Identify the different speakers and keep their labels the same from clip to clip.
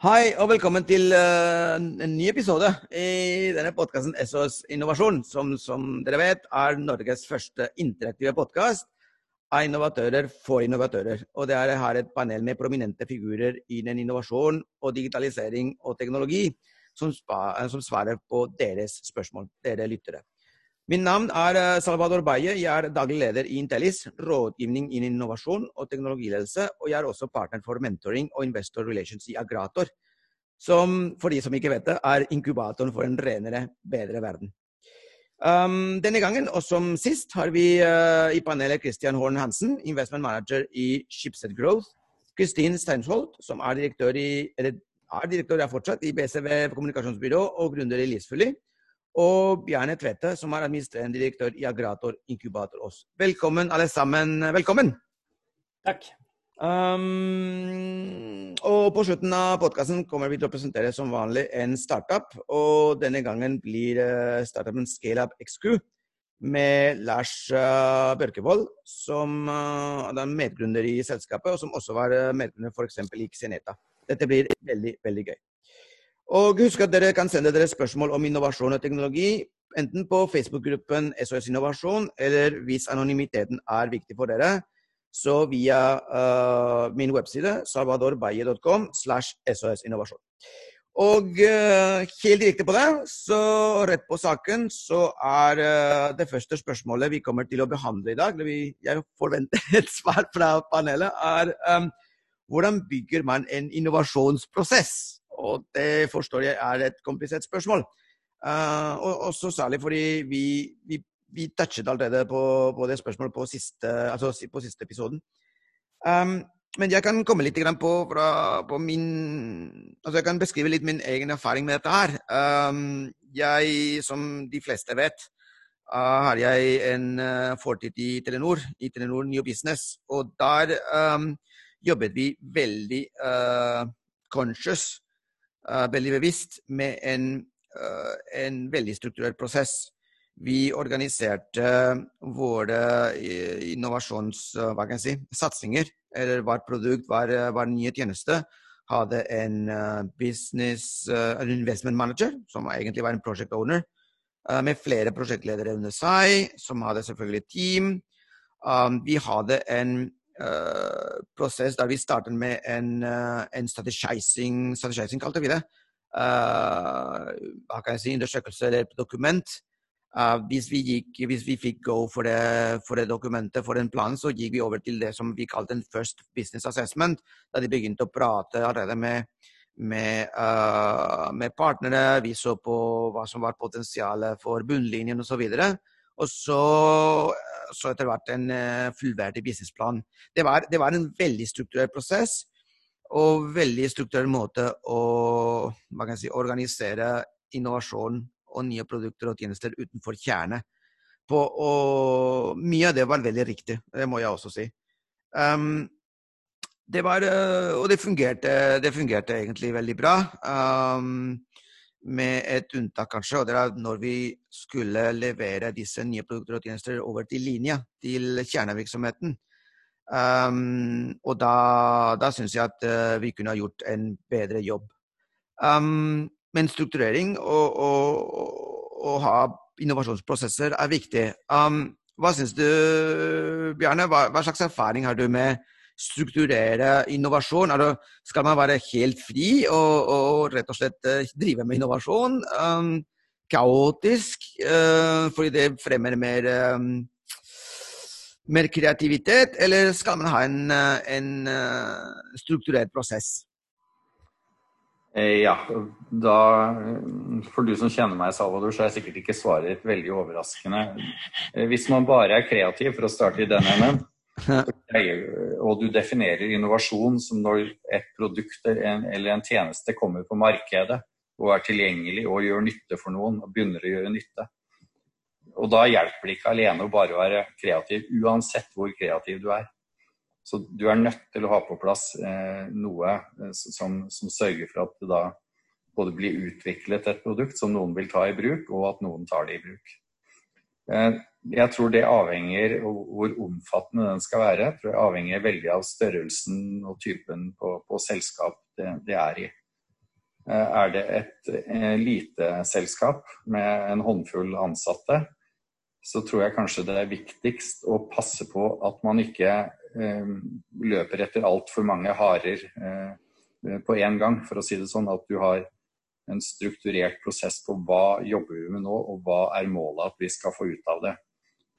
Speaker 1: Hei og velkommen til uh, en ny episode i denne podkasten SOS Innovasjon, som, som, dere vet er Norges første interaktive podkast av innovatører for innovatører. Og det er her et panel med prominente figurer innen innovasjon og digitalisering og teknologi som, som svarer på deres spørsmål, dere lyttere. Min navn er eh, Salvador Baye. Jeg er daglig leder i Intellis, rådgivning innen innovasjon og teknologiledelse. Og jeg er også partner for mentoring og investor relations i Agrator, som for de som ikke vet det, er inkubatoren for en renere, bedre verden. Um, denne gangen, og som sist, har vi uh, i panelet Christian Horn Hansen, investment manager i Shipset Growth. Kristin Steinsholt, som er direktør i, eller er direktør fortsatt i BCV kommunikasjonsbyrå og gründer i Livsfully og Bjarne Tvete, som er administrerende direktør i Agrator Inkubator Ås. Velkommen, alle sammen. Velkommen.
Speaker 2: Takk.
Speaker 1: Um, og på slutten av podkasten kommer vi til å presentere som vanlig en startup. Og denne gangen blir uh, startupen ScaleUp XQ med Lars uh, Børkevold, som uh, er medgrunner i selskapet, og som også var medgrunner f.eks. i Xeneta. Dette blir veldig, veldig gøy. Og husk at dere kan sende dere spørsmål om innovasjon og teknologi enten på Facebook-gruppen SOS Innovasjon, eller hvis anonymiteten er viktig for dere, så via uh, min webside salvadorbaye.com slash SOS Innovasjon. Og uh, helt direkte på det, så rett på saken, så er uh, det første spørsmålet vi kommer til å behandle i dag, eller vi, jeg forventer et svar fra panelet, er um, hvordan bygger man en innovasjonsprosess? Og det forstår jeg er et komplisert spørsmål. Uh, og også særlig fordi vi, vi, vi touchet allerede på, på, det spørsmålet på siste, altså på siste episoden. Um, men jeg kan komme litt på, fra, på min Altså jeg kan beskrive litt min egen erfaring med dette her. Um, jeg, som de fleste vet, uh, har jeg en uh, fortid i Telenor, i Telenor New Business. Og der um, jobbet vi veldig uh, conscious veldig bevisst med en, uh, en, veldig strukturert prosess. Vi organiserte våre eh, innovasjonssatsinger, si, eller hvert produkt, hver, hver nye tjeneste, hadde en business en investment manager, som egentlig var en project owner, med flere prosjektledere under seg, som hadde selvfølgelig team. Vi hadde en prosess der vi startet med en, uh, en strategizing, strategizing, kalte vi det. Uh, hva kan jeg si, undersøkelse eller dokument. hvis, vi gikk, hvis vi fikk go for det, for det, dokumentet, for den planen, så gikk vi over til det som vi kalte en first business assessment. Da de begynte å prate allerede med, med, med partnere. Vi så på hva som var potensialet for bunnlinjen osv. Og, så og så, så etter hvert en uh, fullverdig businessplan. Det var, det var, en veldig strukturert prosess og veldig strukturert måte å si, organisere innovasjon og nye produkter og tjenester utenfor kjerne på. Og mye av det var veldig riktig, det må jeg også si. Um, det var, uh, og det fungerte, det fungerte, egentlig veldig bra. Um, med et unntak, kanskje. Og det er når vi skulle levere disse nye produkter og tjenester over til linja, til kjernevirksomheten. Um, og da, da syns jeg at uh, vi kunne ha gjort en bedre jobb. Um, men strukturering og, å ha innovasjonsprosesser er viktig. Um, hva syns du, Bjarne? Hva, hva, slags erfaring har du med strukturere innovasjon? Altså, skal man være helt fri og, og rett og slett uh, drive med innovasjon? Um, kaotisk, uh, fordi det fremmer mer, um, mer kreativitet? Eller skal man ha en, eh, en strukturert prosess?
Speaker 2: Ja, da For du som kjenner meg, Salvador, så er jeg sikkert ikke svaret veldig overraskende. Hvis man bare er kreativ, for å starte i den enden, og du definerer innovasjon som når et produkt eller en tjeneste kommer på markedet og er tilgjengelig og gjør nytte for noen og begynner å gjøre nytte. Og da hjelper det ikke alene å bare være kreativ, uansett hvor kreativ du er. Så du er nødt til å ha på plass eh, noe eh, som, som, sørger for at det da både blir utviklet et produkt som noen vil ta i bruk, og at noen tar det i bruk. Eh, jeg tror det avhenger hvor omfattende den skal være. Jeg tror det avhenger veldig av størrelsen og typen på, på selskap det, det, er i. er det et lite selskap med en håndfull ansatte, så tror jeg kanskje det er viktigst å passe på at man ikke løper etter altfor mange harer på én gang, for å si det sånn. At du har en strukturert prosess på hva jobber vi med nå, og hva er målet at vi skal få ut av det.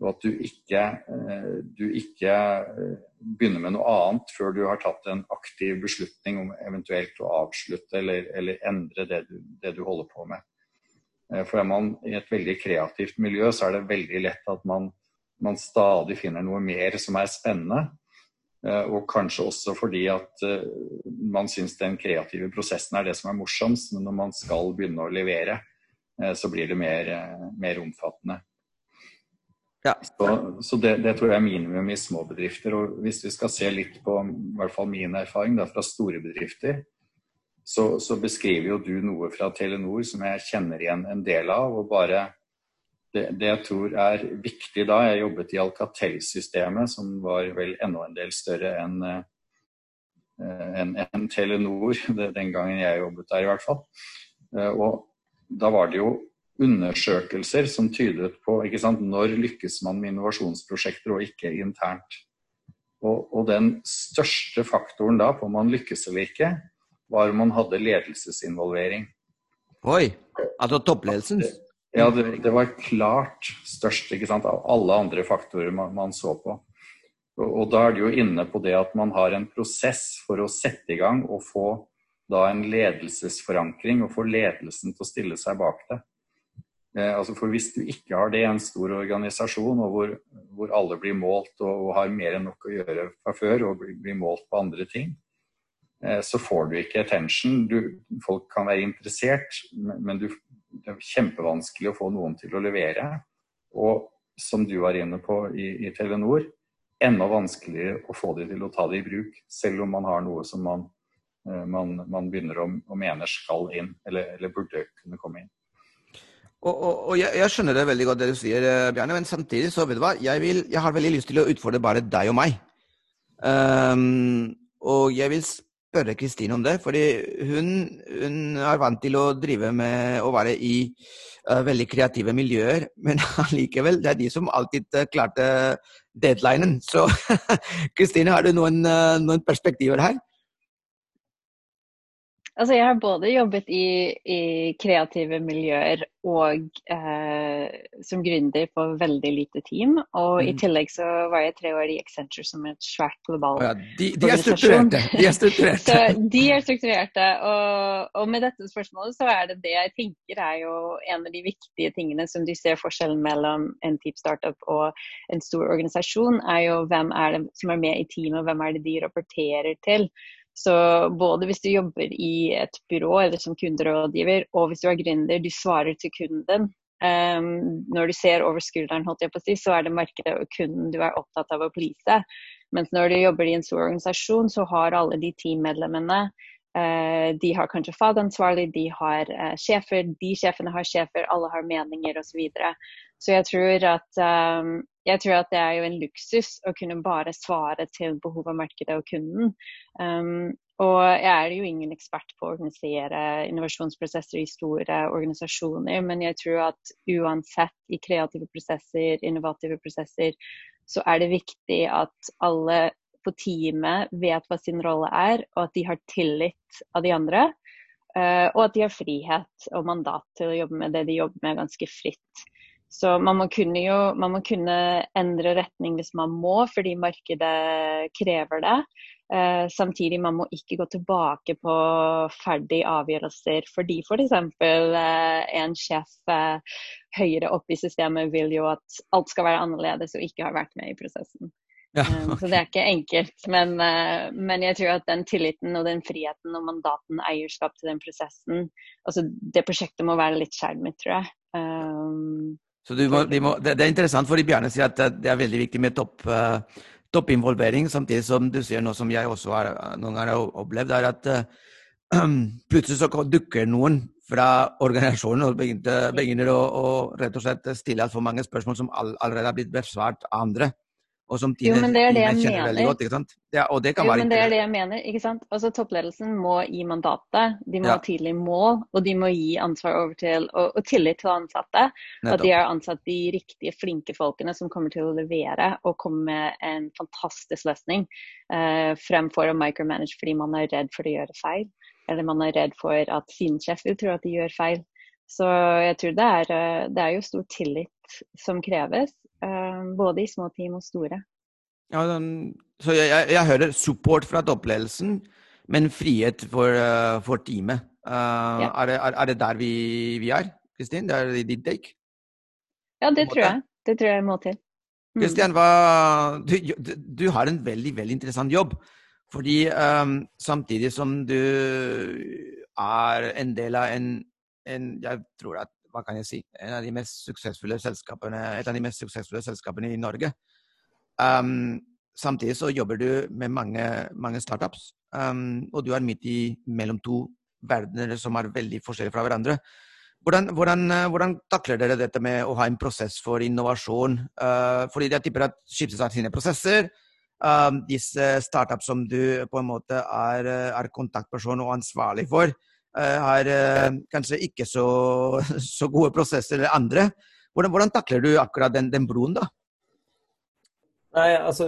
Speaker 2: Og at du ikke, eh, du ikke eh, begynner med noe annet før du har tatt en aktiv beslutning om eventuelt å avslutte eller, eller endre det du, det du, holder på med. Eh, for er man i et veldig kreativt miljø, så er det veldig lett at man, man stadig finner noe mer som er spennende. Og kanskje også fordi at man syns den kreative prosessen er det som er morsomst, men når man skal begynne å levere, så blir det mer, mer omfattende. Ja. Så, så det, det, tror jeg er minimum i små bedrifter. Og hvis vi skal se litt på i hvert fall min erfaring da, fra store bedrifter, så, så, beskriver jo du noe fra Telenor som jeg kjenner igjen en del av. og bare det, det jeg tror er viktig da Jeg jobbet i Alcatel-systemet, som var vel enda en del større enn en, en Telenor den gangen jeg jobbet der, i hvert fall. Eh, og da var det jo undersøkelser som tydet på sant, når lykkes man med innovasjonsprosjekter og ikke internt. Og, og, den største faktoren da på om man lykkes eller ikke, var om man hadde ledelsesinvolvering.
Speaker 1: Oi! Altså toppledelsen?
Speaker 2: Ja, det, det, var klart størst ikke sant, av alle andre faktorer man, man så på. Og, og, da er det jo inne på det at man har en prosess for å sette i gang og få da en ledelsesforankring, og få ledelsen til å stille seg bak det. Eh, altså for Hvis du ikke har det i en stor organisasjon og hvor, hvor alle blir målt og, og, har mer enn nok å gjøre fra før og blir, blir målt på andre ting, eh, så får du ikke attention. Du, folk kan være interessert, men du, det er kjempevanskelig å få noen til å levere. Og som du var inne på i, i Telenor, enda vanskeligere å få de til å ta det i bruk, selv om man har noe som man, eh, man, man begynner å, å mene skal inn, eller, eller burde kunne komme inn.
Speaker 1: Og, og, og jeg, jeg, skjønner det veldig godt det du sier, eh, Bjarne, men samtidig så vet du hva, jeg, vil, jeg har veldig lyst til å utfordre bare deg og meg. Um, og jeg vil spørre Kristine om det, fordi hun, hun, er vant til å drive med å være i uh, veldig kreative miljøer, men allikevel, det er de som alltid uh, klarte deadlinen. Så Kristine, har du noen, noen perspektiver her?
Speaker 3: Altså, jeg har både jobbet i, i kreative miljøer og eh, som gründer på veldig lite team. Og mm. i tillegg så var jeg tre år i Accenture som et svært global
Speaker 1: ja, de, de, er strukturerte! De er strukturerte.
Speaker 3: så de er strukturerte. Og, og, med dette spørsmålet så er det det jeg tenker er jo en av de viktige tingene som du ser forskjellen mellom en type startup og en stor organisasjon, er jo hvem er det som er med i teamet, og hvem er det de rapporterer til. Så både hvis du jobber i et byrå eller som kunderådgiver, og hvis du er gründer, du svarer til kunden. Um, når du ser over skulderen, holdt jeg på å si, så er det markedet og kunden du er opptatt av å please. Mens når du jobber i en stor organisasjon, så har alle de teammedlemmene uh, De har kanskje fagansvarlig, de har uh, sjefer, de sjefene har sjefer, alle har meninger osv. Videre. Så jeg tror at um, jeg tror at det er jo en luksus å kunne bare svare til behovet av markedet og kunden. Um, og jeg er jo ingen ekspert på å organisere innovasjonsprosesser i store organisasjoner, men jeg tror at uansett i kreative prosesser, innovative prosesser, så er det viktig at alle på teamet vet hva sin rolle er, og at de har tillit av de andre. Uh, og at de har frihet og mandat til å jobbe med det de jobber med, ganske fritt. Så man må, kunne jo, man må kunne endre retning hvis man må, fordi markedet krever det. Eh, samtidig man må ikke gå tilbake på ferdige avgjørelser, fordi f.eks. For eh, en sjef eh, høyere oppe i systemet vil jo at alt skal være annerledes og ikke har vært med i prosessen. Ja, eh, okay. Så det er ikke enkelt. Men, eh, men, jeg tror at den tilliten og den friheten og mandaten, eierskap til den prosessen altså Det prosjektet må være litt skjermet, tror jeg. Um,
Speaker 1: så må, de må, det, er interessant, fordi Bjarne sier at det er veldig viktig med topp, uh, toppinvolvering, samtidig som du sier noe som jeg også har noen ganger har opplevd, er at uh, plutselig så dukker noen fra organisasjonen og begynner, begynner å, å, rett og slett stille altfor mange spørsmål som all, allerede har blitt besvart av andre. Og som Tine,
Speaker 3: jo, men det er det jeg
Speaker 1: kjenner veldig godt. ikke sant? Ja, og det kan
Speaker 3: jo,
Speaker 1: være
Speaker 3: men det er det jeg mener. ikke sant? Altså Toppledelsen må gi mandatet, de må ja. ha tydelige mål, og de må gi ansvar over til, og, og tillit til ansatte. Nettopp. At de har ansatt de riktige, flinke folkene som kommer til å levere og komme med en fantastisk løsning, eh, fremfor å micromanage fordi man er redd for å gjøre feil. Eller man er redd for at sin sjef vil tro at de gjør feil. Så jeg tror det er, eh, det er jo stor tillit som kreves, både i små team og store.
Speaker 1: Ja, den, så jeg, jeg, jeg, hører support fra toppledelsen, men frihet for, uh, for teamet. Uh, ja. er, det, er, det, der vi, vi er, Kristin? Det er ditt take?
Speaker 3: Ja, det tror jeg. Det tror jeg må til.
Speaker 1: Kristian, mm. du, du, har en veldig, veldig interessant jobb. Fordi um, samtidig som du er en del av en, en Jeg tror at hva kan jeg si, en av de mest suksessfulle selskapene, et av de mest suksessfulle selskapene i Norge. Um, samtidig så jobber du med mange, mange startups, um, og du er midt i mellom to verdener som er veldig forskjellige fra hverandre. Hvordan, hvordan, hvordan, takler dere dette med å ha en prosess for innovasjon? Uh, fordi jeg tipper at Schibsted har sine prosesser. Um, disse startups som du på en måte er, er kontaktperson og ansvarlig for, uh, har uh, kanskje ikke så, så, gode prosesser eller andre. Hvordan, hvordan takler du akkurat den, den broen, da?
Speaker 4: Nei, altså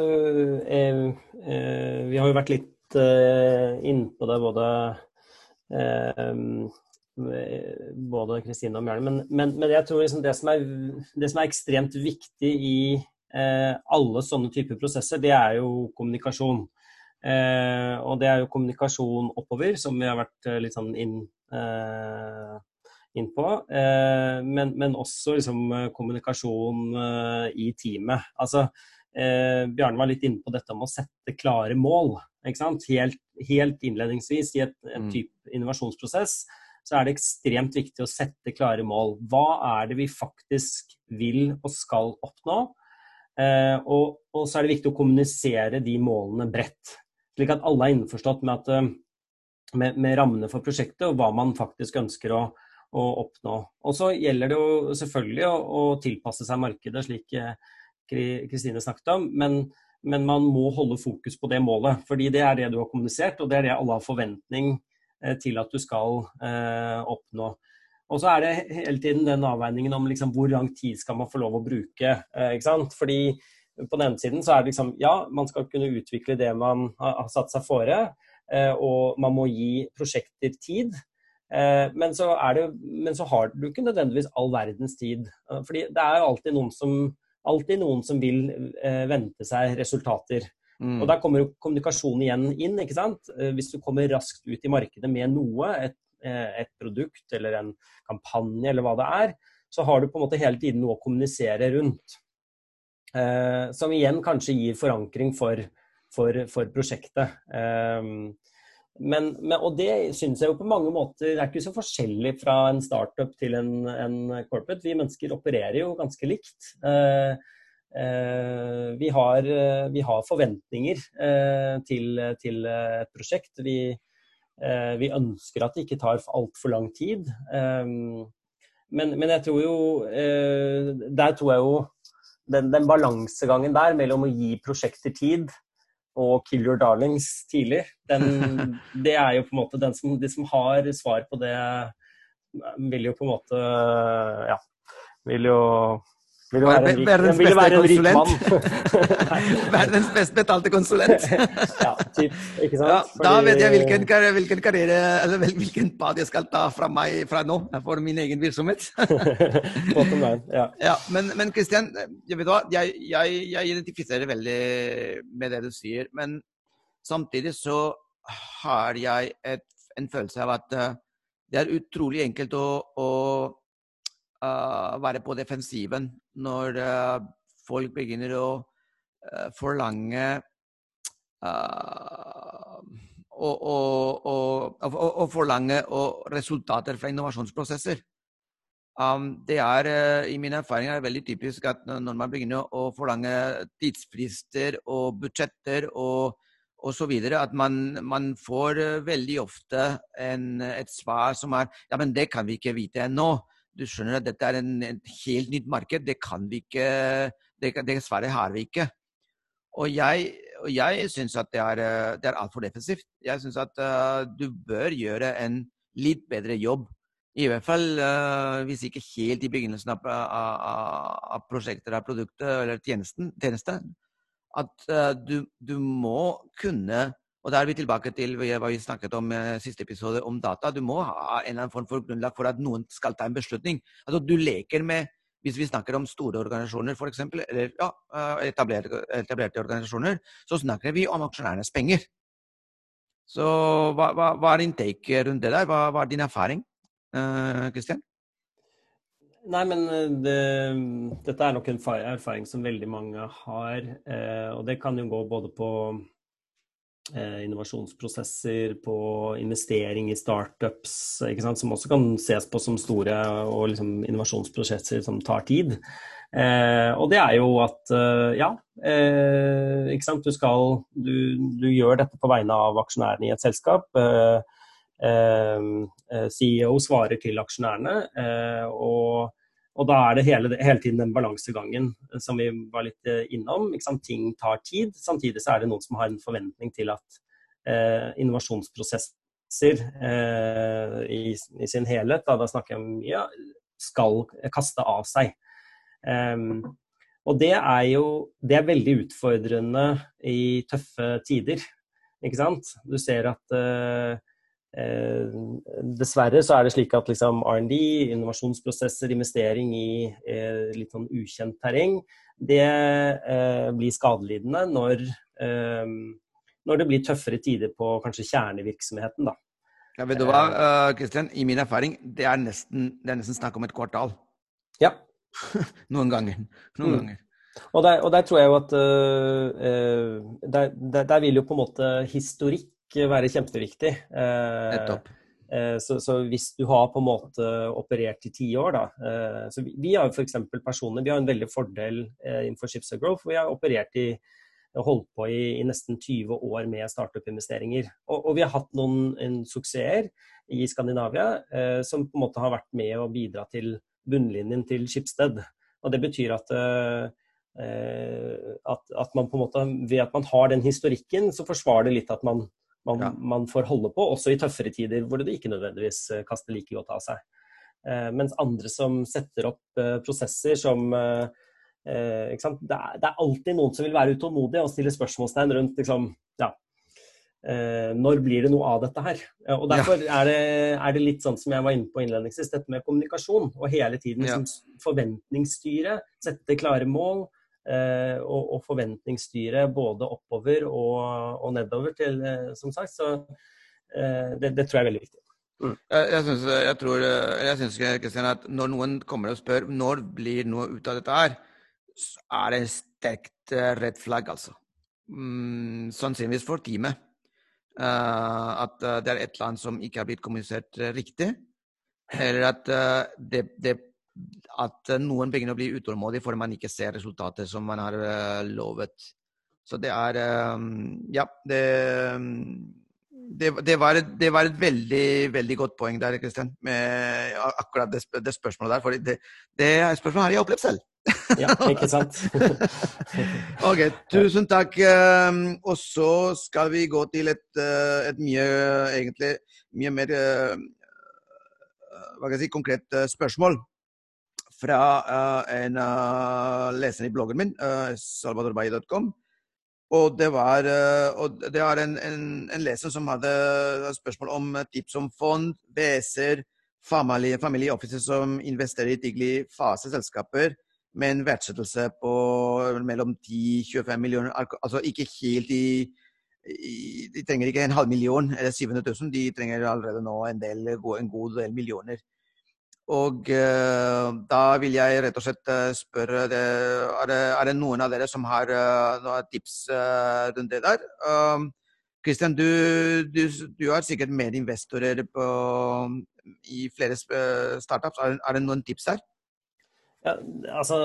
Speaker 4: eh, eh, Vi har jo vært litt eh, innpå det, både eh, både Kristine og Bjarne. Men, men, men, jeg tror liksom det, som er, det, som er, ekstremt viktig i eh, alle sånne typer prosesser, det er jo kommunikasjon. Eh, og det er jo kommunikasjon oppover, som vi har vært eh, litt sånn inn, eh, inn på. Eh, men, men, også liksom, kommunikasjon i teamet. Altså, eh, Bjarne var litt inne på dette om å sette klare mål. Helt, helt, innledningsvis i et, et mm. type innovasjonsprosess så er det ekstremt viktig å sette klare mål. Hva er det vi faktisk vil og skal oppnå? Eh, og, og, så er det viktig å kommunisere de målene bredt, slik at alle er innforstått med, at, eh, med, med rammene for prosjektet og hva man faktisk ønsker å, å oppnå. Og så gjelder det jo selvfølgelig å, å tilpasse seg markedet, slik eh, Kristine snakket om. Men, men, man må holde fokus på det målet. Fordi det er det du har kommunisert, og det er det alle har forventning eh, til at du skal eh, oppnå. Og så er det hele tiden den avveiningen om liksom, hvor lang tid skal man få lov å bruke. Eh, ikke sant? Fordi på den ene siden så er det liksom ja, man skal kunne utvikle det man har, satt seg fore. Eh, og man må gi prosjekter tid. Eh, men så, det, men så, har du ikke nødvendigvis all verdens tid. Eh, fordi det er alltid noen som alltid noen som vil vente seg resultater. Mm. Og Der kommer jo kommunikasjon igjen inn. ikke sant? Hvis du kommer raskt ut i markedet med noe, et, et, produkt eller en kampanje eller hva det er, så har du på en måte hele tiden noe å kommunisere rundt. Eh, som igjen kanskje gir forankring for, for, for prosjektet. Eh, men, men, og det syns jeg jo på mange måter er ikke så forskjellig fra en startup til en, en corporate. Vi mennesker opererer jo ganske likt. Eh, eh, vi, har, vi, har, forventninger eh, til, til, et prosjekt. Vi, eh, vi, ønsker at det ikke tar altfor lang tid. Men, men, jeg tror jo Der tror jeg jo den, den balansegangen der mellom å gi prosjekter tid og 'Kill Your Darlings' tidlig. Den, det er jo på en måte den som, de som har svar på det, vil jo på en måte Ja. Vil jo vil være rik,
Speaker 1: Verdens
Speaker 4: vil
Speaker 1: en rik. Verdens best betalte konsulent.
Speaker 4: ja, typ, ikke sant?
Speaker 1: Ja, da vet jeg hvilken, hvilken karriere, eller hvilken pad jeg skal ta fra meg fra nå, for min egen virksomhet. ja. ja. Men, men Christian, jeg, vet hva, jeg, jeg, jeg identifiserer veldig med det du sier. Men samtidig så har jeg et, en følelse av at uh, det er utrolig enkelt å, å uh, være på defensiven når uh, folk begynner å uh, forlange å forlange resultater fra innovasjonsprosesser. Um, det er i mine erfaringer veldig typisk at når man begynner å forlange tidsfrister og budsjetter og osv. At man, man, får veldig ofte en, et svar som er ja, men det kan vi ikke vite ennå du skjønner at dette er en, en helt nytt marked. Det kan vi ikke det, Dessverre har vi ikke. Og jeg, og jeg syns at det er, eh, det er altfor defensivt. Jeg syns at uh, du bør gjøre en litt bedre jobb. I hvert fall uh, hvis ikke helt i begynnelsen av, av, av prosjekter av produktet eller tjenesten, tjeneste. At uh, du, du, må kunne og da er vi tilbake til hva vi snakket om i siste episode om data. Du må ha en eller annen form for grunnlag for at noen skal ta en beslutning. Altså, du leker med hvis vi snakker om store organisasjoner, f.eks., eller ja, eh, etablerte, etablerte, organisasjoner, så snakker vi om aksjonærenes penger. Så hva, hva, hva, er din take rundt det der? Hva, hva er din erfaring, Kristian? Eh,
Speaker 4: Nei, men eh, det, dette er nok en erfaring som veldig mange har. Og det kan jo gå både på Eh, innovasjonsprosesser, på investering i startups, som også kan ses på som store og liksom innovasjonsprosesser som tar tid. Eh, og det er jo at eh, ja, eh, ikke sant? Du, skal, du, du, gjør dette på vegne av aksjonærene i et selskap. Eh, eh, CEO svarer til aksjonærene. og og da er det hele, hele tiden den balansegangen eh, som vi var litt eh, innom. Ting tar tid. Samtidig så er det noen som har en forventning til at eh, innovasjonsprosesser eh, i, i, sin helhet, da, da snakker jeg om mye, skal kaste av seg. Um, og det er jo det er veldig utfordrende i tøffe tider. Ikke sant? Du ser at uh, Eh, dessverre så er det slik at liksom R&D, innovasjonsprosesser, investering i eh, litt sånn ukjent terreng, det eh, blir skadelidende når, eh, når, det blir tøffere tider på kanskje kjernevirksomheten. da.
Speaker 1: Ja, vet du hva, Kristian? Eh, I min erfaring, det er nesten, det er nesten snakk om et kvartal.
Speaker 4: Ja.
Speaker 1: Noen ganger. Noen mm. ganger.
Speaker 4: Og der, og der, tror jeg jo at der, der, der, vil jo på en måte historikk være kjempeviktig.
Speaker 1: Nettopp.
Speaker 4: Eh, så, så, hvis du har på en måte operert i ti år, da eh, så Vi, vi har f.eks. personer, vi har en veldig fordel eh, innenfor Ships of Growth, vi har operert i holdt på i, i nesten 20 år med startup-investeringer. Og, og, vi har hatt noen suksesser i Skandinavia eh, som på en måte har vært med å bidra til bunnlinjen til Schibsted. Og det betyr at, eh, at, at man på en måte, ved at man har den historikken, så forsvarer det litt at man man, ja. man, får holde på, også i tøffere tider hvor det ikke nødvendigvis eh, kaster like godt av seg. Eh, mens andre som setter opp eh, prosesser som det, er, det, er, alltid noen som vil være utålmodige og stille spørsmålstegn rundt liksom, ja, eh, når blir det noe av dette her? Og Derfor ja. er, det, er, det, litt sånn som jeg var inne på innledningsvis, dette med kommunikasjon. Og hele tiden liksom, forventningsstyre, sette klare mål. Eh, og, og forventningsstyre både oppover og, og nedover, til, eh, som sagt. Så eh, det, det, tror jeg er veldig viktig.
Speaker 1: Mm. Jeg, jeg, synes, Kristian, at når noen kommer og spør når blir noe ut av dette her, så er det sterkt red flagg, altså. Mm, sannsynligvis for teamet. Uh, at uh, det er et eller annet som ikke har blitt kommunisert uh, riktig. Eller at det, det at eh, noen begynner å bli utålmodige fordi man ikke ser resultatet som man har uh, lovet. Så det er um, Ja, det, det, det, var, det, var, et veldig veldig godt poeng der, Kristian, med akkurat det, det, spørsmålet der. For det, det spørsmålet har jeg opplevd selv.
Speaker 4: ja, ikke sant?
Speaker 1: ok, tusen takk. Og så skal vi gå til et, et mye, egentlig, mye mer hva kan jeg si, konkret spørsmål fra uh, en leser i bloggen min, eh, salvadorbay.com. Og det var og det er en, en, en, leser som hadde spørsmål om tips om fond, BS-er, familie, family offices som investerer i tidlig fase selskaper med en verdsettelse på mellom 10-25 millioner. Altså ikke helt i, De trenger ikke en halv million eller 700 000, de trenger allerede nå en, del, en god del millioner. Og uh, da vil jeg rett og slett uh, spørre det, er, det, er, det, noen av dere som har uh, tips rundt det der? Kristian, du, du, du, har sikkert medinvestorer på, i flere startups. Er, er, det noen tips der?
Speaker 4: Ja, altså,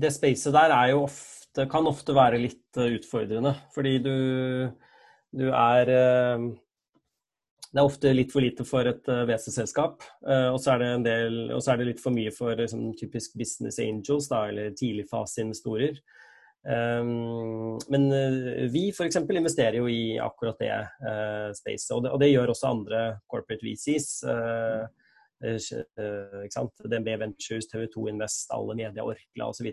Speaker 4: det spacet der er jo ofte, kan ofte være litt utfordrende. Fordi du, du er det er ofte litt for lite for et uh, VC-selskap. Uh, og så er, det litt for mye for liksom, typisk business angels, da, eller tidligfaseinvestorer. Um, men uh, vi f.eks. investerer jo i akkurat det uh, spacet, og og det, gjør også andre corporate VCs. Uh, ikke sant? DNB Ventures, TV2 Invest, alle media, Orkla osv.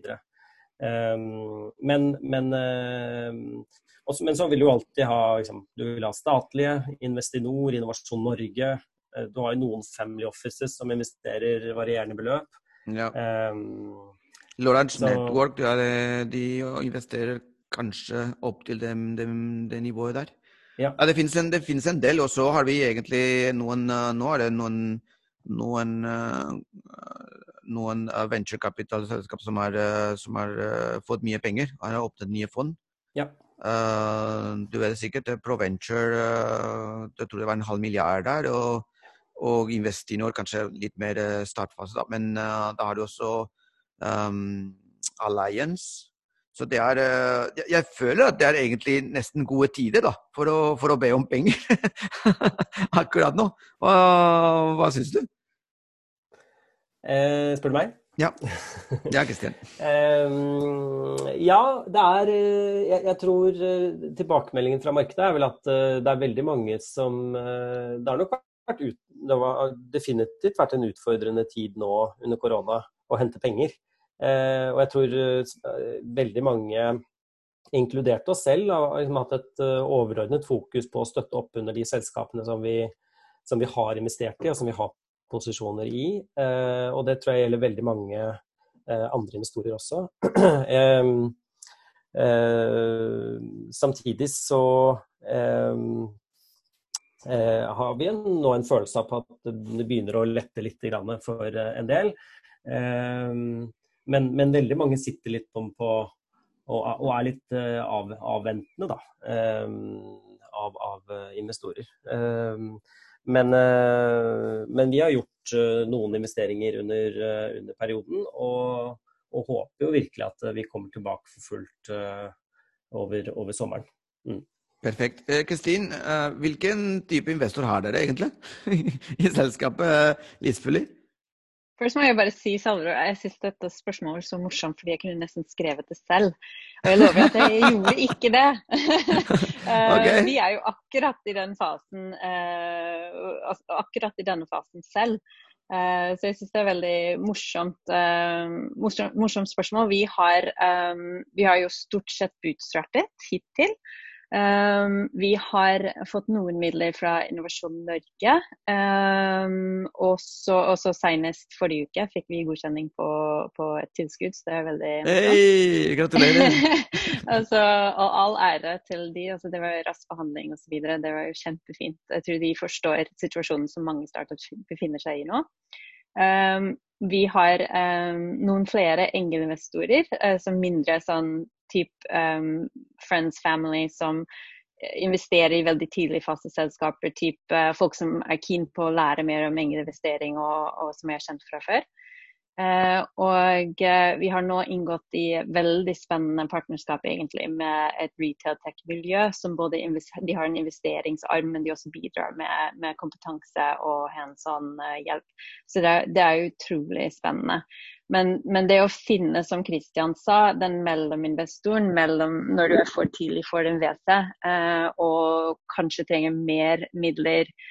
Speaker 4: Um, men, men, også, men så vil du alltid ha liksom, Du vil ha statlige, Investinor, Innovasjon Norge. Du har jo noen family offices som investerer varierende beløp.
Speaker 1: Ja. Um, Lawrence så... Network de investerer kanskje opp til det, det, det nivået der. Ja. ja det finnes en, en, del, og så har vi egentlig noen uh, Nå er det noen, noen, uh, noen venturekapitalselskap som har, som har fått mye penger. Har åpnet nye fond.
Speaker 4: Ja.
Speaker 1: du vet sikkert Proventure Jeg tror det var en halv milliard der. Og, og Investinor kanskje litt mer startfase, da. Men da har du også um, alliance. Så det er uh, Jeg føler at det er egentlig nesten gode tider da, for å, for å be om penger akkurat nå. Hva, hva syns du?
Speaker 4: Eh, spør du meg?
Speaker 1: Ja. Ja, Kristian.
Speaker 4: um, ja, det er eh, jeg, jeg, tror eh, tilbakemeldingen fra markedet er vel at det er veldig mange som Det har nok vært ut, det har definitivt vært en utfordrende tid nå under korona å hente penger. Eh, og jeg tror eh, veldig mange, inkludert oss selv, har liksom hatt et eh, overordnet fokus på å støtte opp under de selskapene som vi, som vi har investert i, og som vi har posisjoner i. Og det tror jeg gjelder veldig mange andre investorer også. Samtidig så har vi nå en følelse av at det begynner å lette litt for en del. Men, men, veldig mange sitter litt på, på og, og, er litt av, avventende da, av, av, eh, investorer. Men, uh, men, vi har gjort uh, noen investeringer under, under perioden, og, og, håper jo virkelig at vi kommer tilbake for fullt over, over, sommeren. Mm.
Speaker 1: Perfekt. Kristin, hvilken type investor har dere egentlig i selskapet Lisfully?
Speaker 3: Først må jeg bare si, Salvador, jeg syns dette spørsmålet var så morsomt fordi jeg kunne nesten skrevet det selv. Og jeg lover at jeg gjorde ikke det. Eh, okay. Vi er jo akkurat i den fasen, uh, akkurat i denne fasen selv. Uh, så jeg syns det er veldig morsomt, morsomt, morsomt spørsmål. Vi har, vi har jo stort sett bootstrappet hittil. Um, vi har fått noen midler fra Innovasjon Norge. Um, og så senest forrige uke fikk vi godkjenning på, på et tilskudd, så det er veldig
Speaker 1: Hei, gratulerer!
Speaker 3: altså, og all ære til de. Altså, det var rask behandling osv. Det var jo kjempefint. Jeg tror de forstår situasjonen som mange startups befinner seg i nå. Um, vi har noen flere engelinvestorer, uh, som mindre sånn typ um, friends, family som eh, investerer i veldig tidlig faste selskaper. Typ uh, folk som er keen på å lære mer om investering og, og som har kjent fra før. Uh, og uh, vi har nå inngått i veldig spennende partnerskap egentlig med et retail tech-miljø som både de har en investeringsarm, men de også bidrar med, med kompetanse og hands on hjelp. Så det, det er utrolig spennende. Men, men, det å finne, som Christian sa, den mellominvestoren mellom når du er for tidlig for en WC eh, og kanskje trenger mer midler eh,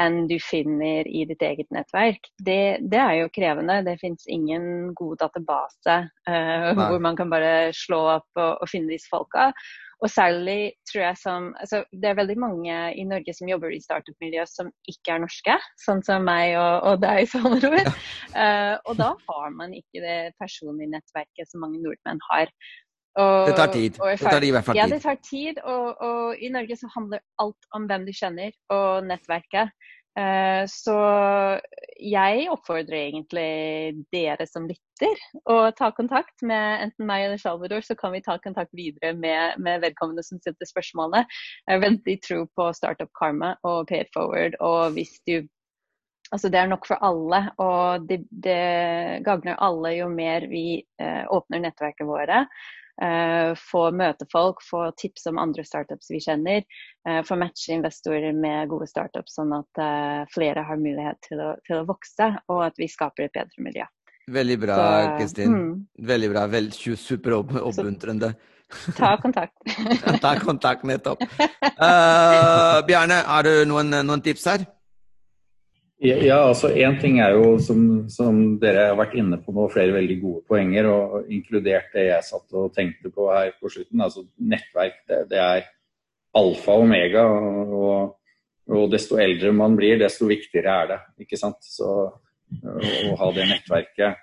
Speaker 3: enn du finner i ditt eget nettverk, det, det er jo krevende. Det finnes ingen god database eh, hvor man kan bare slå opp og, og finne disse folka. Og særlig tror jeg som altså, Det er veldig mange i Norge som jobber i startup-miljø som ikke er norske, sånn som meg og, og deg, Salvador. Ja. Uh, og da har man ikke det personlige nettverket som mange nordmenn har.
Speaker 1: Og, det tar tid. det tar i hvert fall
Speaker 3: tid. Ja, det tar tid. Og, og i Norge så handler alt om hvem du kjenner, og nettverket. Eh, så jeg oppfordrer egentlig dere som lytter å ta kontakt med enten meg eller Salvador, så kan vi ta kontakt videre med, med vedkommende som stilte spørsmålene. Jeg har veldig tro på Startup Karma og Pay it forward. Og hvis du Altså det er nok for alle, og det, det gagner alle jo mer vi eh, åpner nettverket våre. Uh, få møte folk, få tips om andre startups vi kjenner. Uh, få matche investorer med gode startups, sånn at uh, flere har mulighet til å, til å, vokse, og at vi skaper et bedre miljø.
Speaker 1: Veldig bra, Kristin. Mm. Veldig bra. Vel, super oppmuntrende.
Speaker 3: Ta kontakt.
Speaker 1: Ta kontakt, nettopp. Uh, Bjarne, har du noen, noen tips her?
Speaker 2: Ja, altså Én ting er jo, som, som, dere har vært inne på nå, flere veldig gode poenger, og inkludert det jeg satt og tenkte på her på slutten. altså Nettverk, det, det er alfa og omega. Og, og, desto eldre man blir, desto viktigere er det. ikke sant? Så Å ha det nettverket.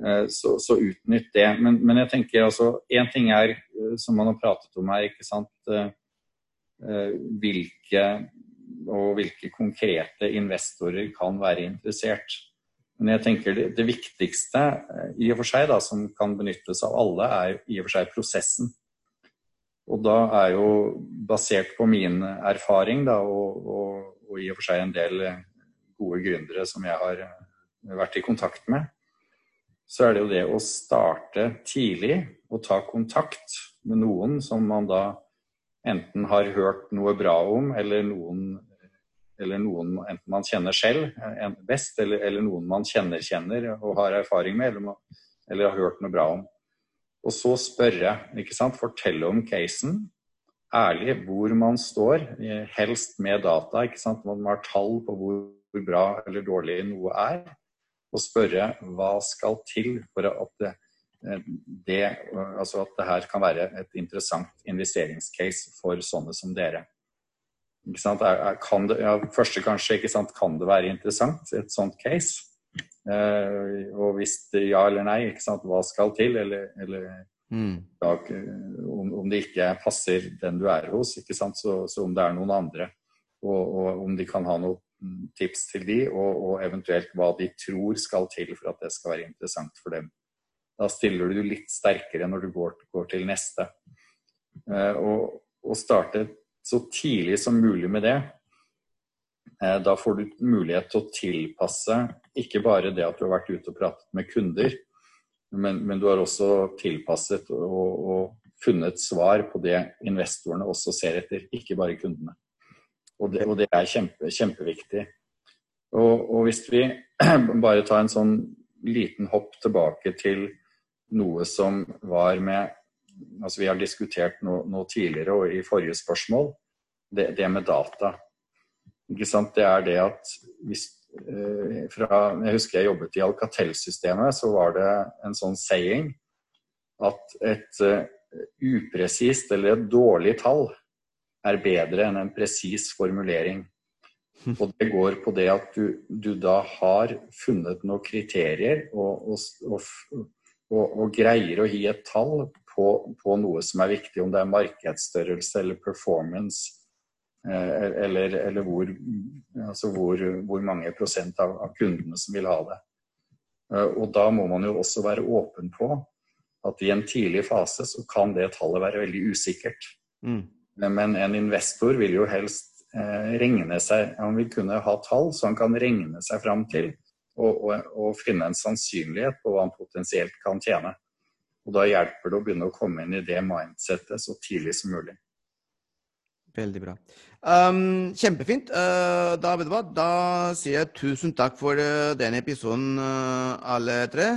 Speaker 2: Eh, så, så utnytt det. Men, men, jeg tenker altså Én ting er, eh, som man har pratet om her, ikke sant. Eh, hvilke og hvilke konkrete investorer kan være interessert. Men jeg tenker det, det viktigste i og for seg da, som kan benyttes av alle, er i og for seg prosessen. Og da er jo basert på min erfaring da, og, og, og, i og for seg en del gode gründere som jeg har vært i kontakt med, så er det jo det å starte tidlig og ta kontakt med noen som man da enten har hørt noe bra om, eller noen eller noen enten man kjenner selv best, eller, eller, noen man kjenner kjenner og har erfaring med, eller, eller, har hørt noe bra om. Og så spørre, ikke sant, fortelle om casen. Ærlig hvor man står, helst med data. ikke sant, Man har tall på hvor, hvor bra eller dårlig noe er. Og spørre hva skal til for at det, det, altså at det her kan være et interessant investeringscase for sånne som dere. Det, ja, første kanskje, kan det være interessant, et sånt case? Eh, og hvis det ja eller nei, hva skal til? Eller, eller mm. da, om, om, det ikke passer den du er hos, så, så om det er noen andre. Og, og, om de kan ha noen tips til de, og, og, eventuelt hva de tror skal til for at det skal være interessant for dem. Da stiller du litt sterkere når du går, går til neste. Eh, og, og starte så tidlig som mulig med det. Eh, da får du mulighet til å tilpasse ikke bare det at du har vært ute og pratet med kunder, men, men du har også tilpasset og, og, funnet svar på det investorene også ser etter, ikke bare kundene. Og det, og det er kjempe, kjempeviktig. Og, og, hvis vi bare tar en sånn liten hopp tilbake til noe som var med altså Vi har diskutert noe, noe tidligere og i forrige spørsmål, det, det, med data. Ikke sant? Det er det at hvis eh, fra, Jeg husker jeg jobbet i Alcatel-systemet, så var det en sånn saying at et uh, upresist eller et dårlig tall er bedre enn en presis formulering. Og det går på det at du, du da har funnet noen kriterier og, og, og, og, greier å gi et tall på, på, noe som er viktig, om det er markedsstørrelse eller performance, eh, eller, eller hvor, altså hvor, hvor, mange prosent av, av, kundene som vil ha det. Eh, og da må man jo også være åpen på at i en tidlig fase så kan det tallet være veldig usikkert. Mm. Men en investor vil jo helst eh, regne seg Han vil kunne ha tall så han kan regne seg fram til og, og, og finne en sannsynlighet på hva han potensielt kan tjene. Og da hjelper det å begynne å komme inn i det mindsettet så tidlig som mulig.
Speaker 1: Veldig bra. Um, kjempefint. Uh, da, da, sier jeg tusen takk for uh, denne episoden, uh, alle tre.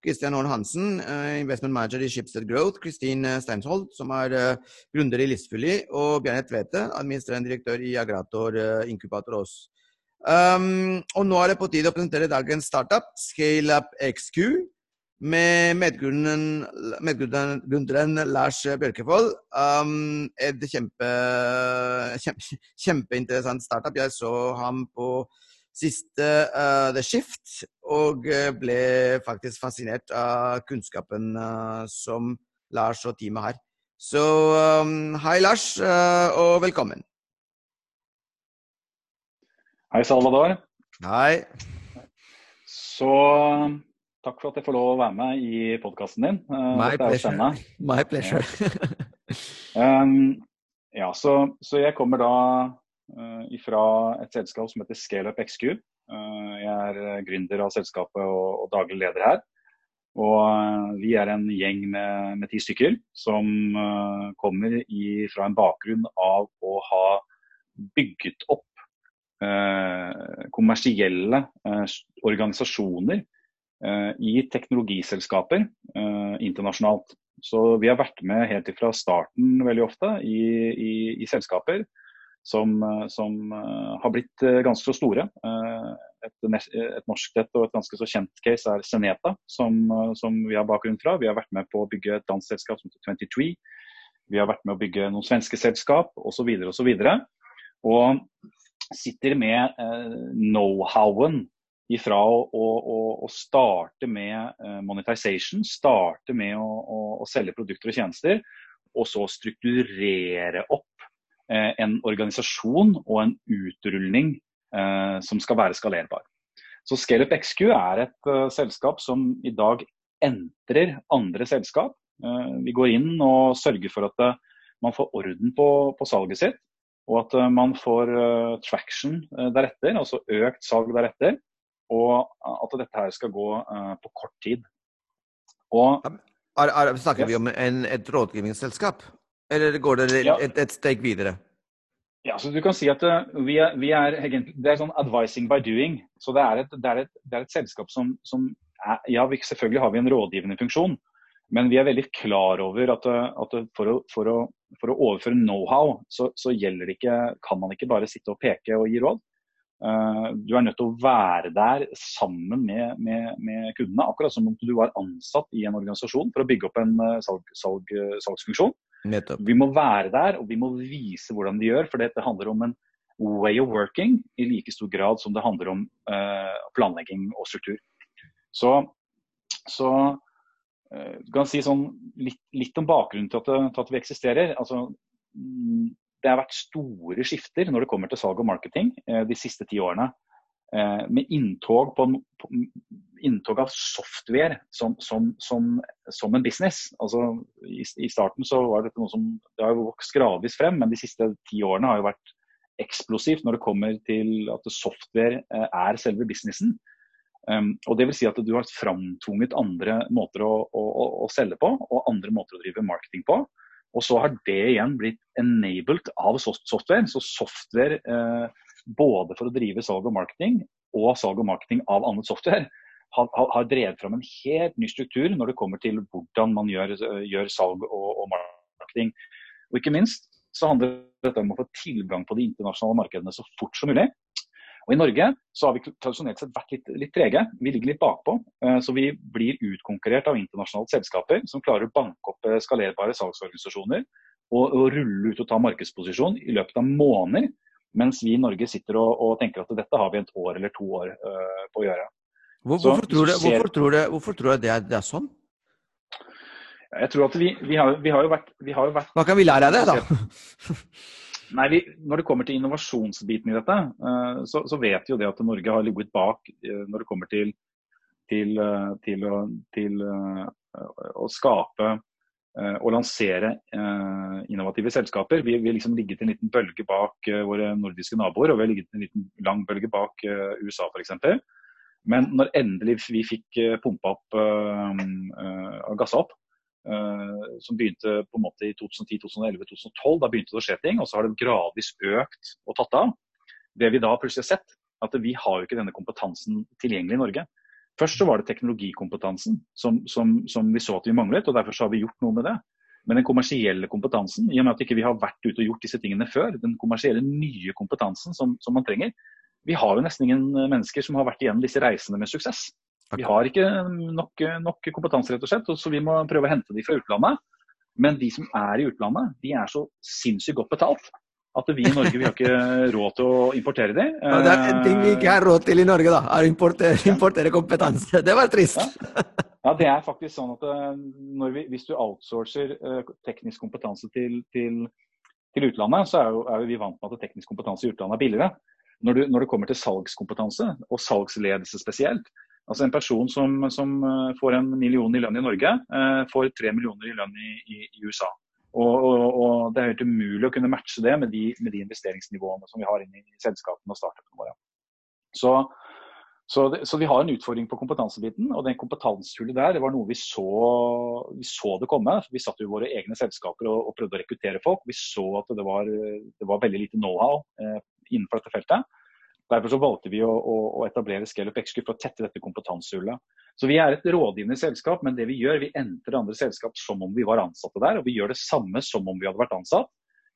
Speaker 1: Kristian Horn Hansen, uh, investment manager i Schibsted Growth. Kristin Steinsholt, som er uh, gründer i Listfully. Og Bjarne Tvete, administrerende direktør i Agrator Inkubator Ås. Um, og nå er det på tide å presentere dagens startup, ScaleUp XQ med medgründeren Lars Bjørkevold. Um, et kjempe, kjempe, kjempeinteressant startup. Jeg så ham på siste uh, The Shift og uh, ble faktisk fascinert av kunnskapen uh, som Lars og teamet har. Så um, hei, Lars, uh, og velkommen.
Speaker 5: Hei, Salvador.
Speaker 1: Hei.
Speaker 5: Så Takk for at jeg får lov å være med i podkasten din.
Speaker 1: Uh, My pleasure. My pleasure.
Speaker 5: um, ja, så, så, jeg kommer da uh, ifra et selskap som heter ScaleUp XQ. Uh, jeg er gründer av selskapet og, og daglig leder her. Og vi er en gjeng med, med ti stykker som uh, kommer i, fra en bakgrunn av å ha bygget opp kommersielle organisasjoner i teknologiselskaper internasjonalt. Så vi har vært med helt fra starten veldig ofte i, i, i selskaper som, som, har blitt ganske så store. Et, et norsk et og et ganske så kjent case er Seneta, som, som, vi har bakgrunn fra. Vi har vært med på å bygge et dansk selskap som heter 23. Vi har vært med å bygge noen svenske selskap osv. osv. Og, og sitter med eh, know-howen ifra å, å, å, starte med uh, monetization, starte med å, å, selge produkter og tjenester, og så strukturere opp eh, en organisasjon og en utrulling eh, som skal være skalerbar. Så ScaleUp XQ er et selskap som i dag entrer andre selskap. vi går inn og sørger for at man får orden på, på salget sitt, og at man får traction deretter, altså økt salg deretter og at dette her skal gå på kort tid.
Speaker 1: Og, er, er, snakker yes. vi om en, et rådgivningsselskap, eller går det ja. et, et, steg videre?
Speaker 5: Ja, så du kan si at vi, er, vi er, Det er sånn 'advising by doing'. Så det er et, det er et, det er et selskap som, som er, Ja, vi, selvfølgelig har vi en rådgivende funksjon, men vi er veldig klar over at, eh, at for, å, for, å, for, å, overføre know-how, så, så det ikke, kan man ikke bare sitte og peke og gi råd. Eh, du er nødt til å være der sammen med, med, med, kundene. Akkurat som om du var ansatt i en organisasjon for å bygge opp en eh, salg, salg, salgsfunksjon.
Speaker 1: Nettopp.
Speaker 5: Vi må være der, og vi må vise hvordan de gjør. For dette handler om en way of working i like stor grad som det handler om uh, planlegging og struktur. Så, så uh, du kan si sånn litt, litt om bakgrunnen til at, til at vi eksisterer. Altså, mm, det har vært store skifter når det kommer til salg og marketing eh, de siste ti årene. Eh, med inntog, på, inntog av software som, som, som, som, en business. Altså, i, i, starten så var dette noe som det har vokst gradvis frem, men de siste ti årene har jo vært eksplosivt når det kommer til at software eh, er selve businessen. Um, og det vil si at du har framtvunget andre måter å, å, å, selge på, og andre måter å drive marketing på. Og så har det igjen blitt enabled av software. Så software eh, både for å drive salg og marketing, og salg og marketing av annet software, har, har, drevet fram en helt ny struktur når det kommer til hvordan man gjør, gjør salg og, og, marketing. Og ikke minst så handler dette om å få tilgang på de internasjonale markedene så fort som mulig. Og I Norge så har vi tradisjonelt sett vært litt, litt trege. Vi ligger litt bakpå. Eh, så vi blir utkonkurrert av internasjonale selskaper som klarer å banke opp eh, skalerbare salgsorganisasjoner og, og rulle ut og ta markedsposisjon i løpet av måneder. Mens vi i Norge sitter og, og tenker at dette har vi et år eller to år uh, på å gjøre.
Speaker 1: Hvor, så, hvorfor, tror du, hvorfor, tror du, hvorfor tror du det er, det er sånn?
Speaker 5: Jeg tror at vi, vi, har, vi, har, jo vært, vi har jo vært
Speaker 1: Hva kan vi lære av det, da?
Speaker 5: Nei, vi, Når det kommer til innovasjonsbiten i dette, uh, så, så, vet vi jo det at Norge har ligget bak uh, når det kommer til, til, til, å, til å, skape og lansere innovative selskaper. Vi, har liksom ligget en liten bølge bak våre nordiske naboer, og vi har ligget en liten lang bølge bak USA f.eks. Men når endelig vi fikk pumpa opp, gassa opp, som begynte på en måte i 2010, 2011, 2012. Da begynte det å skje ting, og så har det gradvis økt og tatt av. Det vi da plutselig har sett, at vi har jo ikke denne kompetansen tilgjengelig i Norge. Først så var det teknologikompetansen som, som, som vi så at vi manglet, og derfor så har vi gjort noe med det. Men den kommersielle kompetansen, i og med at ikke vi ikke har vært ute og gjort disse tingene før, den kommersielle nye kompetansen som, som man trenger, vi har jo nesten ingen mennesker som har vært igjennom disse reisene med suksess. Vi har ikke nok, nok, kompetanse, rett og slett, så vi må prøve å hente de fra utlandet. Men de som er i utlandet, de er så sinnssykt godt betalt at vi i Norge vi har ikke råd til å importere de.
Speaker 1: Ja, det er en ting vi ikke har råd til i Norge, da. Er å importere, importere kompetanse. Det var trist.
Speaker 5: Ja. ja. det er faktisk sånn at eh, vi, hvis du outsourcer uh, teknisk kompetanse til, til, til utlandet, så er, jo, er vi vant med at teknisk kompetanse i utlandet er billigere. Når, du, når det kommer til salgskompetanse, og salgsledelse spesielt, Altså En person som, som, eh, får en million i lønn i Norge, eh, får tre millioner i lønn i, i, i USA. Og, og, og, Det er helt umulig å kunne matche det med de, med de investeringsnivåene som vi har inne i selskapene og startupene våre. Så, så, det, så, vi har en utfordring på kompetansebiten. Og den kompetansehullet der det var noe vi så, vi så det komme. Vi satt jo i våre egne selskaper og, og, prøvde å rekruttere folk. Vi så at det var, det var veldig lite know-how eh, innenfor dette feltet. Derfor så valgte vi å, å, å etablere Scale Up XQ for å tette dette kompetansehullet. Så vi er et rådgivende selskap, men det vi gjør, vi entrer andre selskap som om vi var ansatte der. Og vi gjør det samme som om vi hadde vært ansatt.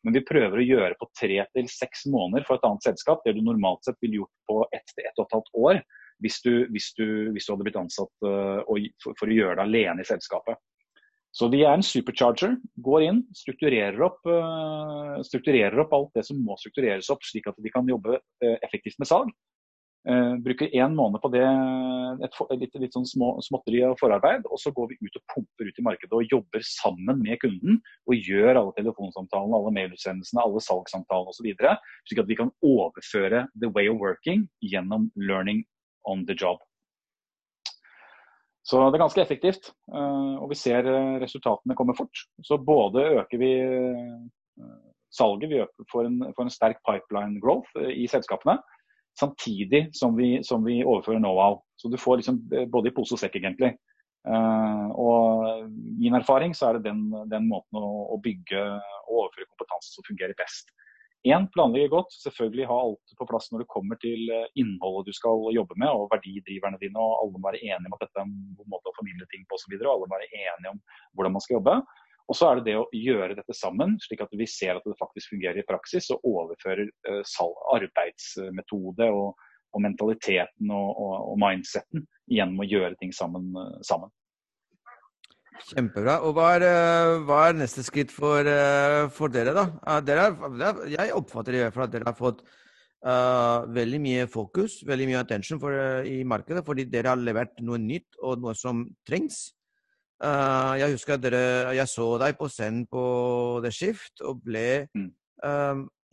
Speaker 5: Men vi prøver å gjøre på tre til seks måneder for et annet selskap det du normalt sett ville gjort på ett til ett og et halvt år hvis du, hvis du, hvis du hadde blitt ansatt uh, for, for, å gjøre det alene i selskapet. Så vi er en supercharger. Går inn, strukturerer opp, uh, strukturerer opp alt det som må struktureres opp, slik at vi kan jobbe uh, effektivt med salg. Uh, bruker én måned på det, et, et litt, litt sånn små, småtteri og forarbeid. Og så går vi ut og pumper ut i markedet og jobber sammen med kunden. Og gjør alle telefonsamtalene, alle mailutsendelsene, alle salgssamtalene osv. Slik at vi kan overføre the way of working gjennom learning on the job. Så det er ganske effektivt, eh, og vi ser eh, resultatene komme fort. Så både øker vi eh, salget, vi får en, får en sterk pipeline growth i selskapene, samtidig som vi, som vi overfører know-how. Så du får liksom både i pose og sekk, egentlig. og min erfaring så er det den, den måten å, å, bygge og overføre kompetanse som fungerer best. Én, planlegge godt. Selvfølgelig ha alt på plass når det kommer til eh, innholdet du skal jobbe med og verdidriverne dine. og Alle må være enige om at dette er en god måte å formidle ting på osv. Alle må være enige om hvordan man skal jobbe. Og så er det det å gjøre dette sammen, slik at vi ser at det faktisk fungerer i praksis. Og overfører uh, arbeidsmetode og, og mentaliteten og, og, og, mindseten gjennom å gjøre ting sammen. Uh, sammen.
Speaker 1: Kjempebra. Og hva er, eh, hva er, neste skritt for, eh, for dere, da? Dere er, jeg oppfatter i hvert fall at dere har fått uh, veldig mye fokus, veldig mye attention for, uh, i markedet, fordi dere har levert noe nytt og noe som trengs. Uh, jeg husker at dere, jeg så deg på scenen på The Shift og ble mm.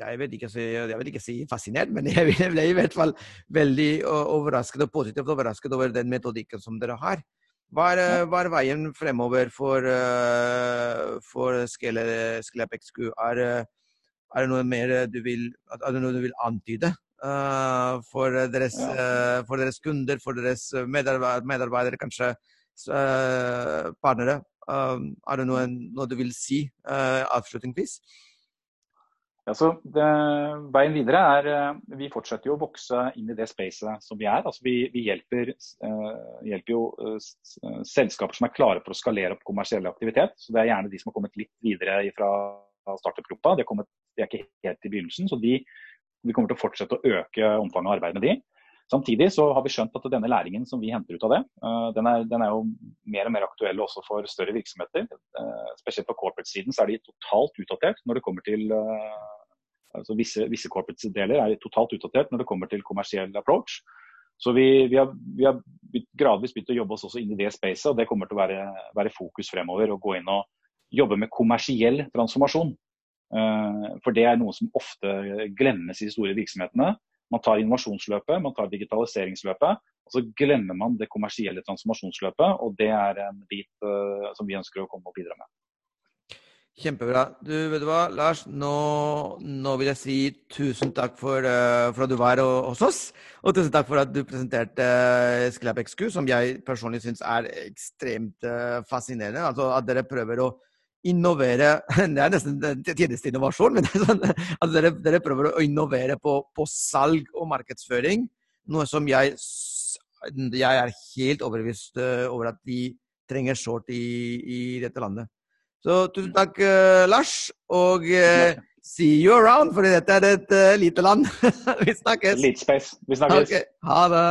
Speaker 1: jeg, vet ikke, jeg vet ikke si fascinert, men jeg ble i hvert fall veldig overrasket og positivt overrasket over den metodikken som dere har. Hva er, eh, hva er, veien fremover for, uh, for Scalep XQ? Er, eh, er, det noe mer du vil, er det noe du vil antyde for, deres, for, deres, kunder, for deres medarbeidere, medarbeidere kanskje partnere? er det noe, noe, du vil si avslutningsvis?
Speaker 5: Ja, så det, veien videre er eh, Vi fortsetter jo å vokse inn i det spacet som vi er. Altså vi, vi hjelper, uh, hjelper, jo uh, selskaper som er klare for å skalere opp kommersiell aktivitet. så Det er gjerne de som har kommet litt videre fra startup-gruppa. De, de, er ikke helt i begynnelsen. så de, Vi kommer til å fortsette å øke omfanget av arbeid med de. Samtidig så har vi skjønt at denne læringen som vi henter ut av det, uh, den, er, den, er, jo mer og mer aktuell også for større virksomheter. Uh, spesielt på corporate-siden så er de totalt utdatert når det kommer til uh, altså Visse, visse corporate-deler er totalt utdatert når det kommer til kommersiell approach. Så vi, vi, har, vi, har, gradvis begynt å jobbe oss også inn i det spacet, og det kommer til å være, være fokus fremover. Å gå inn og jobbe med kommersiell transformasjon. For det er noe som ofte glemmes i de store virksomhetene. Man tar innovasjonsløpet, man tar digitaliseringsløpet, og så glemmer man det kommersielle transformasjonsløpet. Og det er en bit uh, som vi ønsker å komme og bidra med.
Speaker 1: Kjempebra. Du, vet du hva, Lars, nå, nå vil jeg si tusen takk for, uh, for, at du var hos oss. Og tusen takk for at du presenterte uh, Skilab XQ, som jeg personlig syns er ekstremt uh, fascinerende. Altså at dere prøver å innovere Det er nesten tjenesteinnovasjon, men sånn, at dere, dere, prøver å innovere på, på, salg og markedsføring. Noe som jeg, jeg er helt overbevist eh, over at de trenger sårt i, i dette landet. Så tusen takk, uh, Lars. Og uh, see you around, for dette er et uh, lite land. Vi snakkes.
Speaker 5: Litt space. Vi snakkes.
Speaker 1: Okay. Ha det.